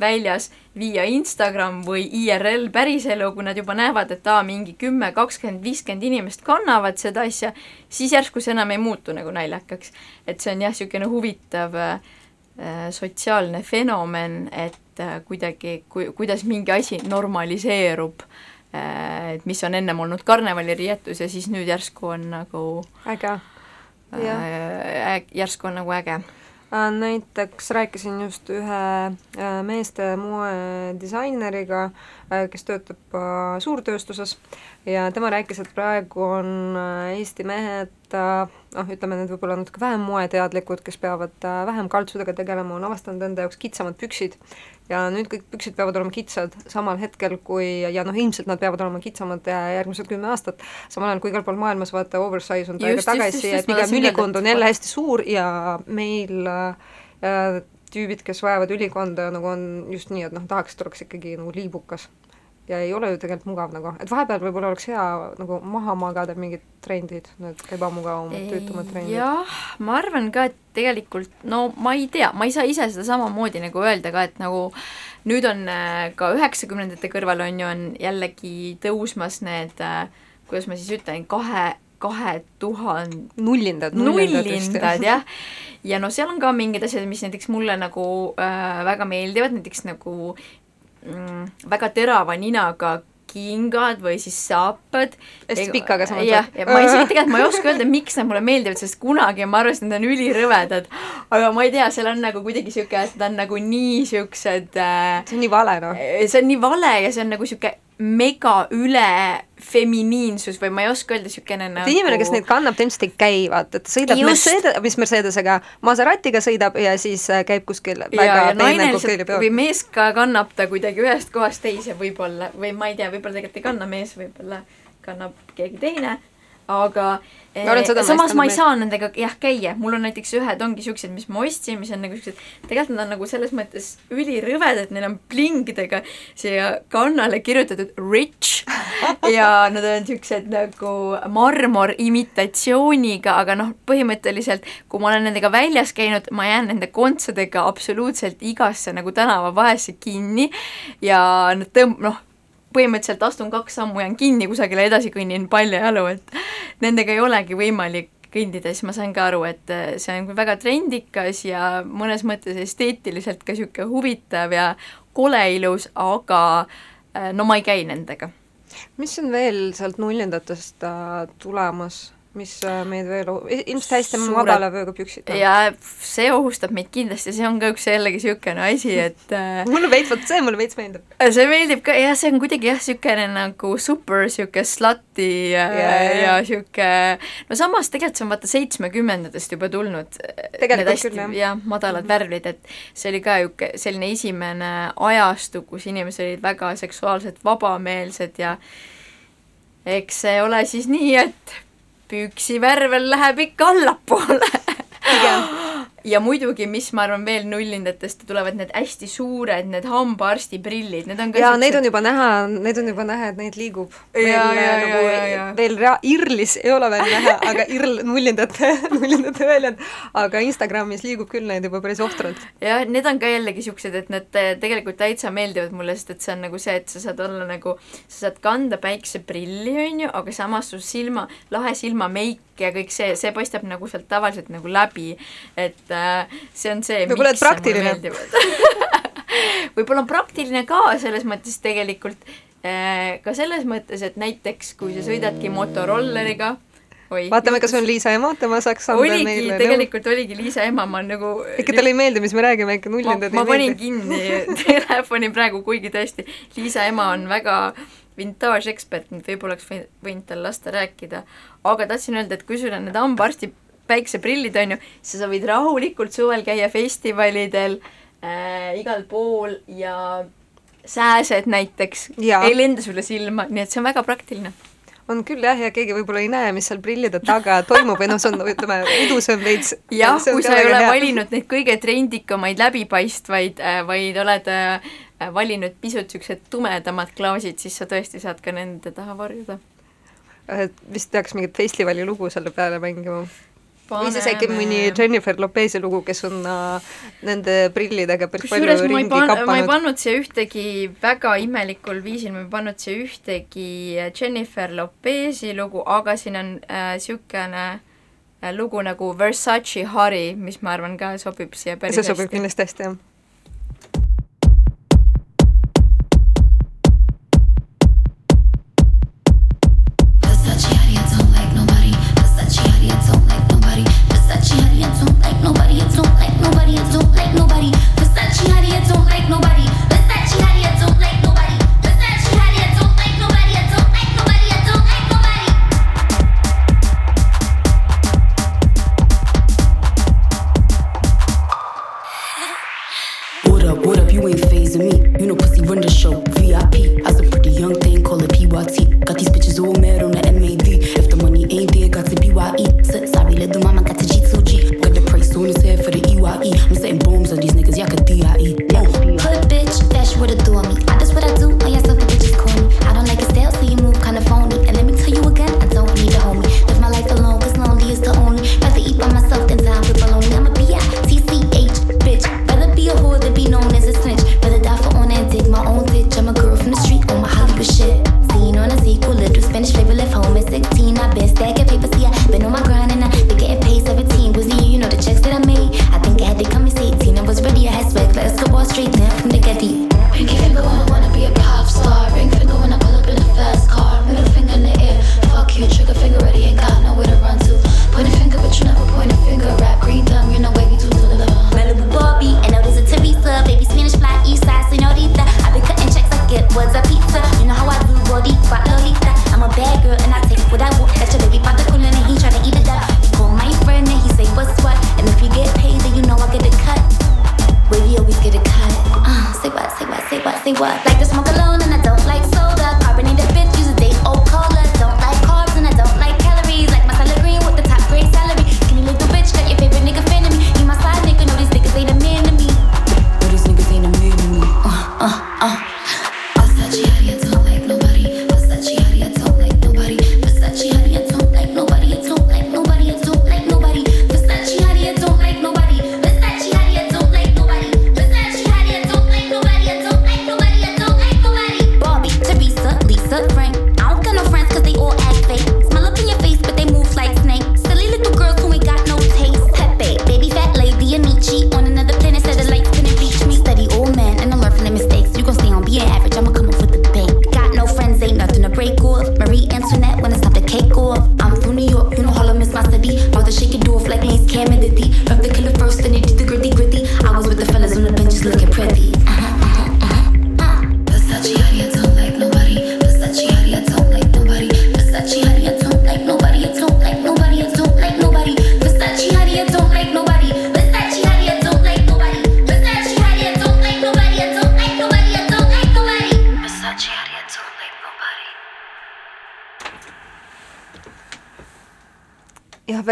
väljas viia Instagram või IRL päriselu, kui nad juba näevad, et aa, mingi kümme, kakskümmend, viiskümmend inimest kannavad seda asja, siis järsku see enam ei muutu nagu naljakaks. et see on jah, niisugune huvitav äh, sotsiaalne fenomen, et äh, kuidagi, kui, kuidas mingi asi normaliseerub, et mis on ennem olnud karnevaliriietus ja siis nüüd järsku on nagu äge. Äh, järsku on nagu äge. Äh, näiteks rääkisin just ühe äh, meeste moedisaineriga, kes töötab äh, suurtööstuses ja tema rääkis, et praegu on äh, Eesti mehed äh, noh, ütleme need võib-olla natuke vähem moeteadlikud, kes peavad äh, vähem kaltsudega tegelema, on avastanud enda jaoks kitsamad püksid. Ja nüüd kõik püksid peavad olema kitsad samal hetkel, kui ja noh, ilmselt nad peavad olema kitsamad äh, järgmised kümme aastat, samal ajal kui igal pool maailmas vaata oversize on just, tagasi ja pigem ülikond on jälle hästi suur ja meil äh, äh, tüübid, kes vajavad ülikonda, nagu on just nii, et noh, tahaks, et oleks ikkagi nagu liibukas. Ja ei ole ju tegelikult mugav nagu, et vahepeal võib-olla oleks hea nagu maha magada mingid trendid, need ebamugavamad, tüütumad trendid. jah, ma arvan ka, et tegelikult no ma ei tea, ma ei saa ise seda samamoodi nagu öelda ka, et nagu nüüd on äh, ka üheksakümnendate kõrval on ju, on jällegi tõusmas need äh, kuidas ma siis ütlen, kahe, kahe tuhande nullindad, nullindad jah, ja no seal on ka mingid asjad, mis näiteks mulle nagu äh, väga meeldivad, näiteks nagu mm, väga terava ninaga kingad või siis saapad. hästi pikaga samas. jah, ja ma isegi tegelikult ma ei oska öelda, miks nad mulle meeldivad, sest kunagi ma arvasin, et nad on ülirõvedad. aga ma ei tea, seal on nagu kuidagi sihuke, et nad on nagu nii siuksed äh,. see on nii vale noh. see on nii vale ja see on nagu sihuke mega üle feminiinsus või ma ei oska öelda, niisugune nagu inimene, kes neid kannab, ta ilmselt ei käi, vaata, ta sõidab Mercedes, mis Mercedesega, Maseratiga sõidab ja siis äh, käib kuskil ja, väga peene kokteili peol. või mees ka kannab ta kuidagi ühest kohast teise võib-olla või ma ei tea, võib-olla tegelikult ei kanna mees, võib-olla kannab keegi teine aga samas ma ei saa nendega jah käia, mul on näiteks ühed ongi siuksed, mis ma ostsin, mis on nagu siuksed, tegelikult nad on nagu selles mõttes ülirõvedad, neil on plingidega siia kannale kirjutatud rich ja nad on siuksed nagu marmor imitatsiooniga, aga noh, põhimõtteliselt kui ma olen nendega väljas käinud, ma jään nende kontsadega absoluutselt igasse nagu tänavavahesse kinni ja nad tõmb-, noh, põhimõtteliselt astun kaks sammu, jään kinni kusagile edasi, kõnnin paljajalu, et nendega ei olegi võimalik kõndida, siis ma sain ka aru, et äh, see on väga trendikas ja mõnes mõttes esteetiliselt ka niisugune huvitav ja kole ilus, aga äh, no ma ei käi nendega. mis on veel sealt nullindatest äh, tulemas? Mis äh, meid veel, ilmselt hästi madala vööga püksid. ja see ohustab meid kindlasti, see on ka üks jällegi niisugune asi, et äh, mulle veits, vot see mulle veits meeldib. see meeldib ka, jah, see on kuidagi jah, niisugune nagu super niisugune slutty ja, ja niisugune, no samas tegelikult see on vaata seitsmekümnendatest juba tulnud. tegelikult hästi, küll, jah. jah, madalad mm -hmm. värvid, et see oli ka niisugune selline esimene ajastu, kus inimesed olid väga seksuaalselt vabameelsed ja eks see ole siis nii, et püksivärvel läheb ikka allapoole ja muidugi, mis ma arvan veel nullindetest tulevad need hästi suured, need hambaarsti prillid, need on ka ja siuksed... neid on juba näha, neid on juba näha, et neid liigub. veel nagu, veel rea-, IRL-is ei ole veel näha, aga IRL nullindate, nullindate väljend, aga Instagramis liigub küll neid juba päris ohtralt. jah, need on ka jällegi siuksed, et need tegelikult täitsa meeldivad mulle, sest et see on nagu see, et sa saad olla nagu, sa saad kanda päikseprilli, on ju, aga samas su silma, lahe silmameik ja kõik see, see paistab nagu sealt tavaliselt nagu läbi, et äh, see on see, võib-olla et praktiline võib-olla on praktiline ka selles mõttes tegelikult äh,, ka selles mõttes, et näiteks kui sa sõidadki motorolleriga, Oi, vaatame, kas on Liisa ema, tema saaks anda oligi, meile tegelikult nõu. oligi Liisa ema, ma nagu äkki talle ei meeldi, mis me räägime, äkki nullindad ei meeldi? ma panin kinni telefoni praegu, kuigi tõesti, Liisa ema on väga vintaažekspert, nüüd võib-olla oleks võinud tal lasta rääkida, aga tahtsin öelda, et kui sul on need hambaarsti päikseprillid, on ju, siis sa võid rahulikult suvel käia festivalidel äh, igal pool ja sääsed näiteks ja. ei lenda sulle silma, nii et see on väga praktiline on küll jah, ja keegi võib-olla ei näe, mis seal prillide taga toimub või noh, see on, ütleme, udusem veits. jah, kui sa ei ole hea. valinud neid kõige trendikamaid läbipaistvaid, äh, vaid oled Äh, valinud pisut niisugused tumedamad klaasid, siis sa tõesti saad ka nende taha varjuda. Äh, vist peaks mingit festivali lugu selle peale mängima. või siis äkki mõni Jennifer Lopez'i lugu, kes on äh, nende prillidega päris palju ringi pan, kapanud. ma ei pannud siia ühtegi väga imelikul viisil, ma ei pannud siia ühtegi Jennifer Lopez'i lugu, aga siin on niisugune äh, lugu nagu Versace Hari, mis ma arvan ka sobib siia päris see hästi. see sobib kindlasti hästi, jah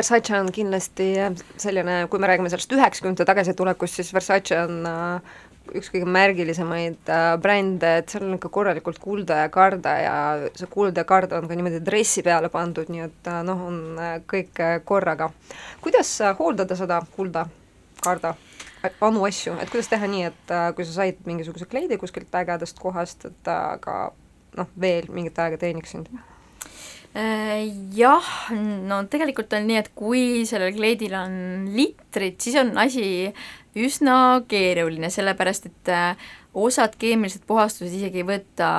Versace on kindlasti selline, kui me räägime sellest üheksakümnendate tagasitulekust, siis Versace on äh, üks kõige märgilisemaid äh, brände, et seal on ikka korralikult kulda ja karda ja see kuld ja kard on ka niimoodi dressi peale pandud, nii et äh, noh, on kõik korraga. kuidas hooldada seda kulda, karda, vanu asju, et kuidas teha nii, et kui sa said mingisuguse kleidi kuskilt ägedast kohast, et ta ka noh, veel mingit aega teeniks sind? Äh, jah, no tegelikult on nii, et kui sellel kleidil on litrid, siis on asi üsna keeruline, sellepärast et äh, osad keemilised puhastused isegi ei võta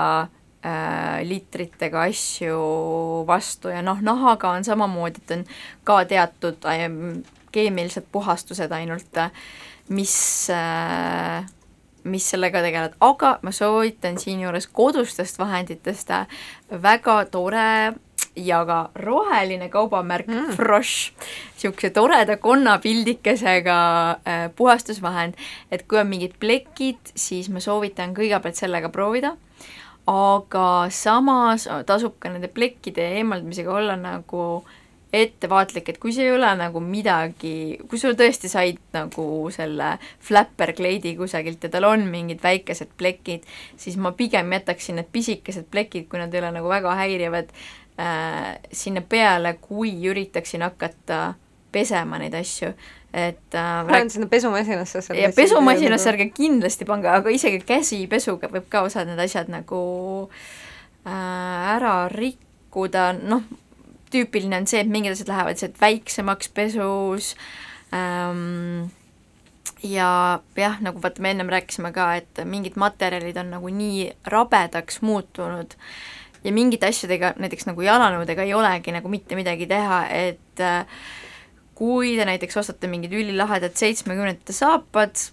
äh, litritega asju vastu ja noh, nahaga on samamoodi, et on ka teatud keemilised puhastused ainult, mis äh, mis sellega tegelevad, aga ma soovitan siinjuures kodustest vahenditest äh, väga tore ja ka roheline kaubamärk mm. Frosch, niisuguse toreda konnapildikesega äh, puhastusvahend, et kui on mingid plekid, siis ma soovitan kõigepealt sellega proovida, aga samas tasub ka nende plekkide eemaldamisega olla nagu ettevaatlik, et kui see ei ole nagu midagi, kui sul tõesti said nagu selle flapper kleidi kusagilt ja tal on mingid väikesed plekid, siis ma pigem jätaksin need pisikesed plekid, kui nad ei ole nagu väga häirivad äh,, sinna peale, kui üritaksin hakata pesema neid asju, et äh, panen sinna pesumasinasse selle ja pesumasinasse ärge kindlasti pange, aga isegi käsipesuga võib ka osad need asjad nagu äh, ära rikkuda, noh, tüüpiline on see, et mingid asjad lähevad lihtsalt väiksemaks pesus ähm, ja jah, nagu vaata, me ennem rääkisime ka, et mingid materjalid on nagu nii rabedaks muutunud ja mingite asjadega, näiteks nagu jalanõudega ei olegi nagu mitte midagi teha, et äh, kui te näiteks ostate mingid ülilahedad seitsmekümnendate saapad,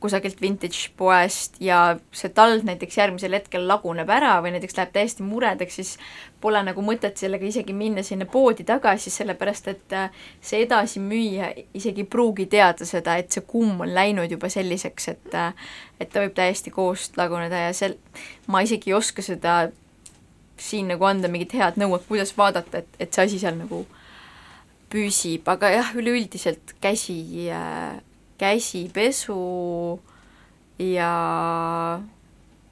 kusagilt vintage poest ja see tald näiteks järgmisel hetkel laguneb ära või näiteks läheb täiesti muredaks, siis pole nagu mõtet sellega isegi minna sinna poodi tagasi, sellepärast et äh, see edasimüüja isegi ei pruugi teada seda, et see kumm on läinud juba selliseks, et äh, et ta võib täiesti koost laguneda ja sel-, ma isegi ei oska seda siin nagu anda mingit head nõu, et kuidas vaadata, et, et see asi seal nagu püsib, aga jah, üleüldiselt käsi äh, käsipesu ja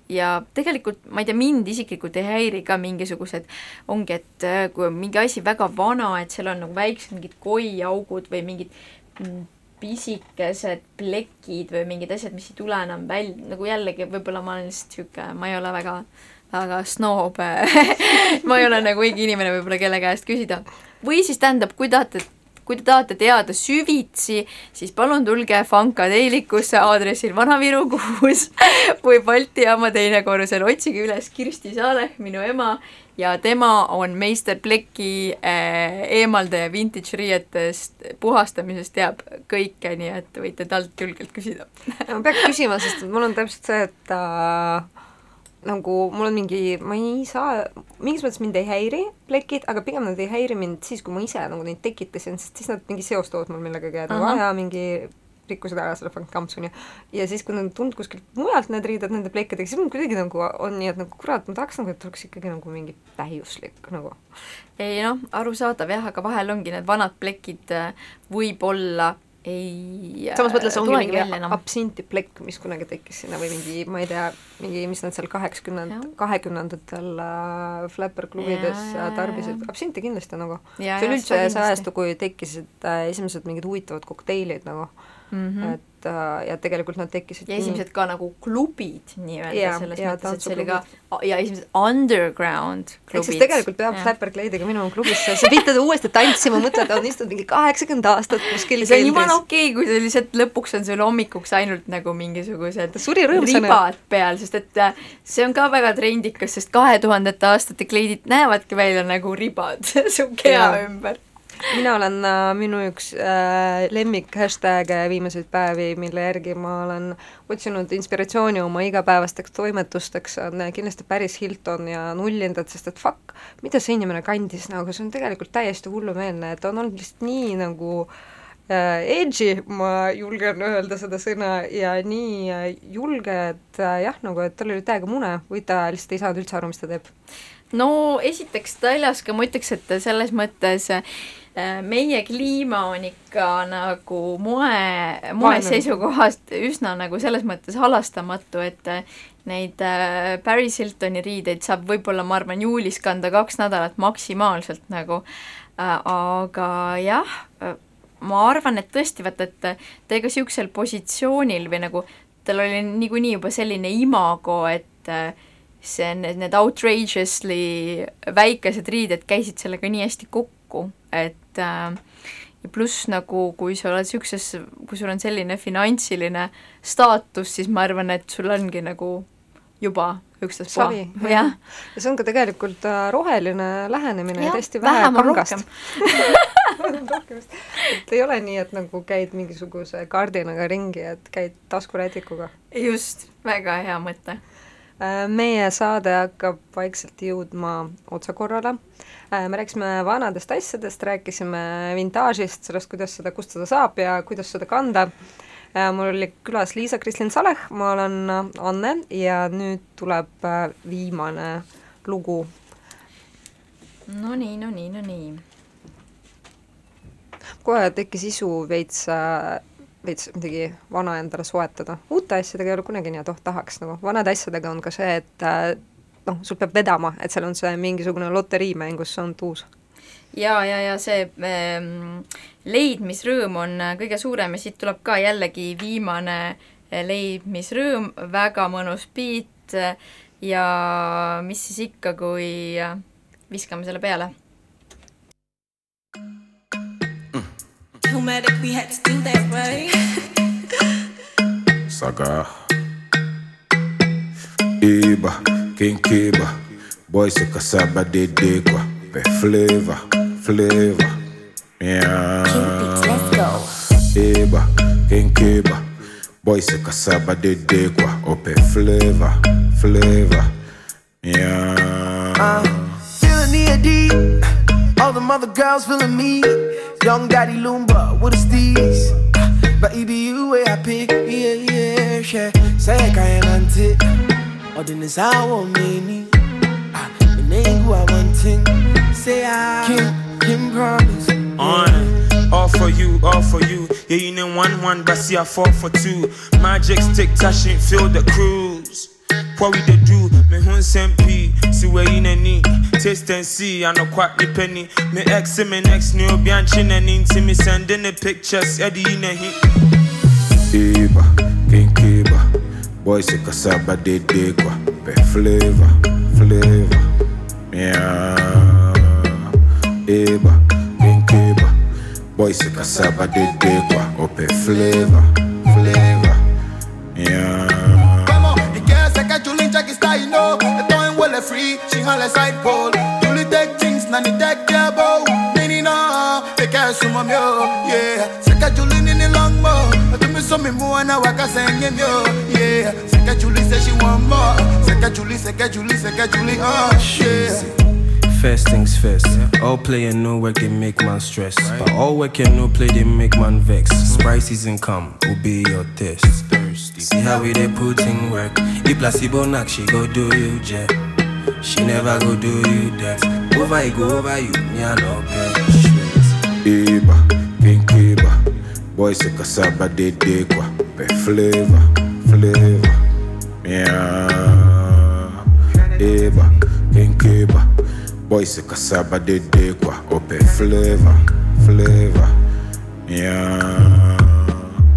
ja tegelikult ma ei tea, mind isiklikult ei häiri ka mingisugused, ongi, et äh, kui on mingi asi väga vana, et seal on nagu väiksed mingid koiaugud või mingid mm, pisikesed plekid või mingid asjad, mis ei tule enam välja, nagu jällegi võib-olla ma olen lihtsalt niisugune, ma ei ole väga väga snoob ma ei ole nagu õige inimene võib-olla, kelle käest küsida. või siis tähendab, kui tahate kui te tahate teada süvitsi, siis palun tulge Funkadelicusse aadressil Vana-Viru kuus või Balti jaama teine korrusel, otsige üles Kirsti Saaleh, minu ema, ja tema on meister pleki äh, eemaldaja vintage riietest, puhastamisest teab kõike, nii et võite talt julgelt küsida. Ma peaks küsima, sest mul on täpselt see, et äh, nagu mul on mingi, ma ei saa, mingis mõttes mind ei häiri plekid, aga pigem nad ei häiri mind siis, kui ma ise nagu neid tekitasin, sest siis nad mingi seostavad mul millegagi, et nagu aa jaa, mingi rikkusid ära selle Frank Kampsuni. ja siis, kui nad on tulnud kuskilt mujalt, need riided nende plekkidega, siis mul kuidagi nagu on nii, et nagu kurat, ma tahaks nagu, et oleks ikkagi nagu mingi täiuslik nagu. ei noh, arusaadav jah, aga vahel ongi need vanad plekid äh, võib-olla ei samas mõttes ongi mingi välja enam. absintiplekk, mis kunagi tekkis sinna või mingi, ma ei tea, mingi, mis nad seal kaheksakümnend, kahekümnendatel äh, Flapper klubides Jaa, äh, tarbisid, absinti kindlasti nagu. See oli üldse see ajastu, kui tekkisid äh, esimesed mingid huvitavad kokteilid nagu mm. -hmm. et äh, ja tegelikult nad tekkisid ja esimesed ka nagu klubid nii-öelda selles jaa, mõttes, et see oli ka ja esimesed underground ehk klubid. siis tegelikult peab Flapper Glade'iga minema klubisse, sa viid teda uuesti tantsima, mõtled, ta on istunud mingi kaheksakümmend aastat kuskil see on jumala okei okay,, kui see lihtsalt lõpuks on sul hommikuks ainult nagu mingisugused ribad peal, sest et äh, see on ka väga trendikas, sest kahe tuhandete aastate kleidid näevadki välja nagu ribad su keha ümber. Mina olen äh, minu üks äh, lemmik hashtag'e viimaseid päevi, mille järgi ma olen otsinud inspiratsiooni oma igapäevasteks toimetusteks, on äh, kindlasti Paris Hilton ja nullindad, sest et fuck, mida see inimene kandis nagu, see on tegelikult täiesti hullumeelne, et on olnud lihtsalt nii nagu äh, edgy, ma julgen öelda seda sõna, ja nii äh, julge, et äh, jah, nagu et tal oli täiega mune või ta lihtsalt ei saanud üldse aru, mis ta teeb. no esiteks Taljaska ma ütleks, et selles mõttes äh, meie kliima on ikka nagu moe, moe seisukohast üsna nagu selles mõttes halastamatu, et äh, neid äh, Paris Hiltoni riideid saab võib-olla, ma arvan, juulis kanda kaks nädalat maksimaalselt nagu. Äh,, aga jah äh,, ma arvan, et tõesti, vaata, et ta ega niisugusel positsioonil või nagu tal oli niikuinii juba selline imago, et äh, see, need, need outrageously väikesed riided käisid sellega nii hästi kokku, et äh, ja pluss nagu, kui sa oled niisuguses, kui sul on selline finantsiline staatus, siis ma arvan, et sul ongi nagu juba ükstaspuha jah. ja see on ka tegelikult äh, roheline lähenemine ja Jah, tõesti vähe kangast. et ei ole nii, et nagu käid mingisuguse kardinaga ringi, et käid taskurätikuga. just, väga hea mõte. Äh, meie saade hakkab vaikselt jõudma otsakorrale. me rääkisime vanadest asjadest, rääkisime vintaažist, sellest, kuidas seda kustuda saab ja kuidas seda kanda. mul oli külas Liisa-Kristlin Saleh, ma olen Anne ja nüüd tuleb äh, viimane lugu Nonii, nonii, nonii. kohe tekkis isu veits, veits midagi vana endale soetada. uute asjadega ei ole kunagi nii, et oh tahaks nagu, vanade asjadega on ka see, et äh, noh, sul peab vedama, et seal on see mingisugune loteriimäng, kus on tuus. ja, ja, ja see ähm, leidmisrõõm on äh, kõige suurem ja siit tuleb ka jällegi viimane äh, leidmisrõõm, väga mõnus beat ja mis siis ikka, kui viskame selle peale. Nomadic, we had to do that, right? Saga. Iba, King Kiba. Boy suka saba dede kwa. Pe flavor, flavor. Yeah. Let's go. Iba, King Kiba. Boy suka saba dede kwa. Ope flavor, flavor. Yeah. Feeling the deep. All the mother girls feeling me. Young daddy Loomba with a steez. But it be you way I pick. Yeah, yeah, yeah. Say I can't hunt Or then it's our. Ah, And then who I want thing. Say I can, can promise. On. All for you, all for you. Yeah, you know one one, but see I fall for two. Magic stick touching, feel the cruise what we dey do me hun send p. See we in any taste and see i no quack the penny. Me ex me next new bian chin and me sending the pictures eddie in a heat Eba, Kinkeba, boys a cassava de degua, pe flavor, flavor, yeah. Eba, Kinkeba, boy a cassava de degua, ope flavor. Free, side pole. Julie take things, nani take care bow. Nini no, te que sumo mio, yeah. Se que Julin in the long mo. Esto me so mi muana waka senye mio, yeah. Se que Julie say she want more. Se que Julie, se que Julie, se Julie, oh shit. First things first. All play and no work they make man stress. But all work and no play they make man vex. Sprite season come, obey your test. See how we they put in work. If placebo knock, she go do you jet. She never go do you that. Over I go over you, me I love you. Eba, pink Iba, boys a cassava de dequa, be flavor, flavor, yeah. Eba, pink Iba, boys a cassava de dequa, oh, open flavor, flavor, yeah.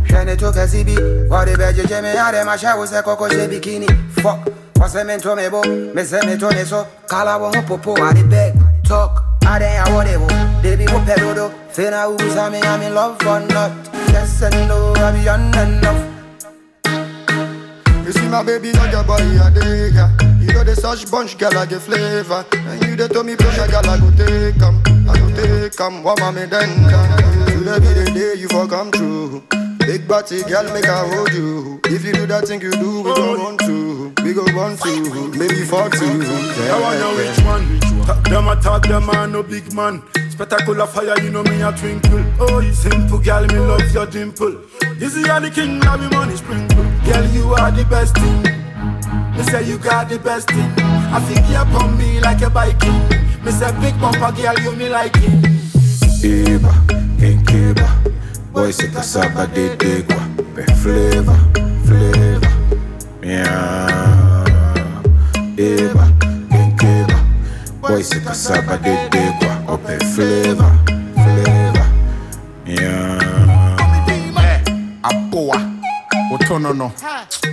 Shane toka zibi, wadi beje jeme yare masha Coco koko jebikini, fuck she bikini. Fuck, what's a mento mebo, miss a mento neso, kala wo popo ade beg, talk, ade a whatever, baby wo pedodo, fina who's I mean I'm in love or not, yes and no, I be on enough. You see my baby on your body a day, yeah. You know the such bunch, girl, I get flavor. And you the tell me pressure, girl, I go take 'em. I go take 'em, what mommy then can. Today be the day you for come true. Big body, girl, make I hold you. If you do that thing you do, we go want to. We go want to, maybe for two. I wanna which one? Talk them, I talk them, I no big man. Spectacular fire, you know me a twinkle. Oh, you simple, girl, me love your dimple. This is the king, now me money sprinkle. Girl, you are the best thing. Me say you got the best thing. I think you upon me like a biking. Me say big bumper, girl, you me like it. Iba, King Kiba Boy, c'est que ça dey d'aider quoi. Ben, flavor, flavor. Yeah. Eva, Kenkeba. Boy, c'est que ça dey d'aider quoi. Oh, flavor, flavor. Yeah. Hey, Apoa. Otonono.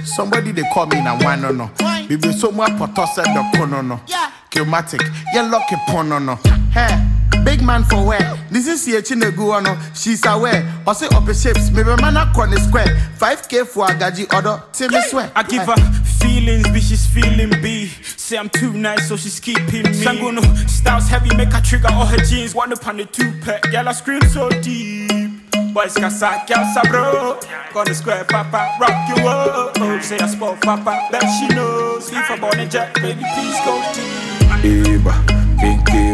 Somebody dey call me na one no. Bibi so mu apotose do kono no. Kilmatic. Yeah, lucky pono no. Hey big man for where this is ekyi na egu hɔ no she's aware ɔsi ɔpɛ shapes mebɛma na kɔ ne square 5k for agaji order. ti mi swear. I give her feelings, bitch, she's feeling B. Say I'm too nice, so she's keeping me. Sanguno, styles heavy, make her trigger all her jeans. One up on the two pack, girl, I scream so deep. Boys casa, girl, sabro. Gonna square, papa, rock you up. Oh, say I spoke, papa, bet she knows. If I'm on a jet, baby, please go deep. Iba, King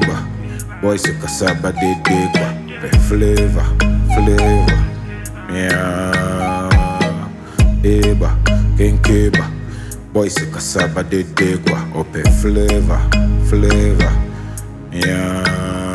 Boy, you cassava de de kwa Flavor, flavor. Yeah. Eba, kenkeba Boy, you cassava de de open flavor, flavor. Yeah.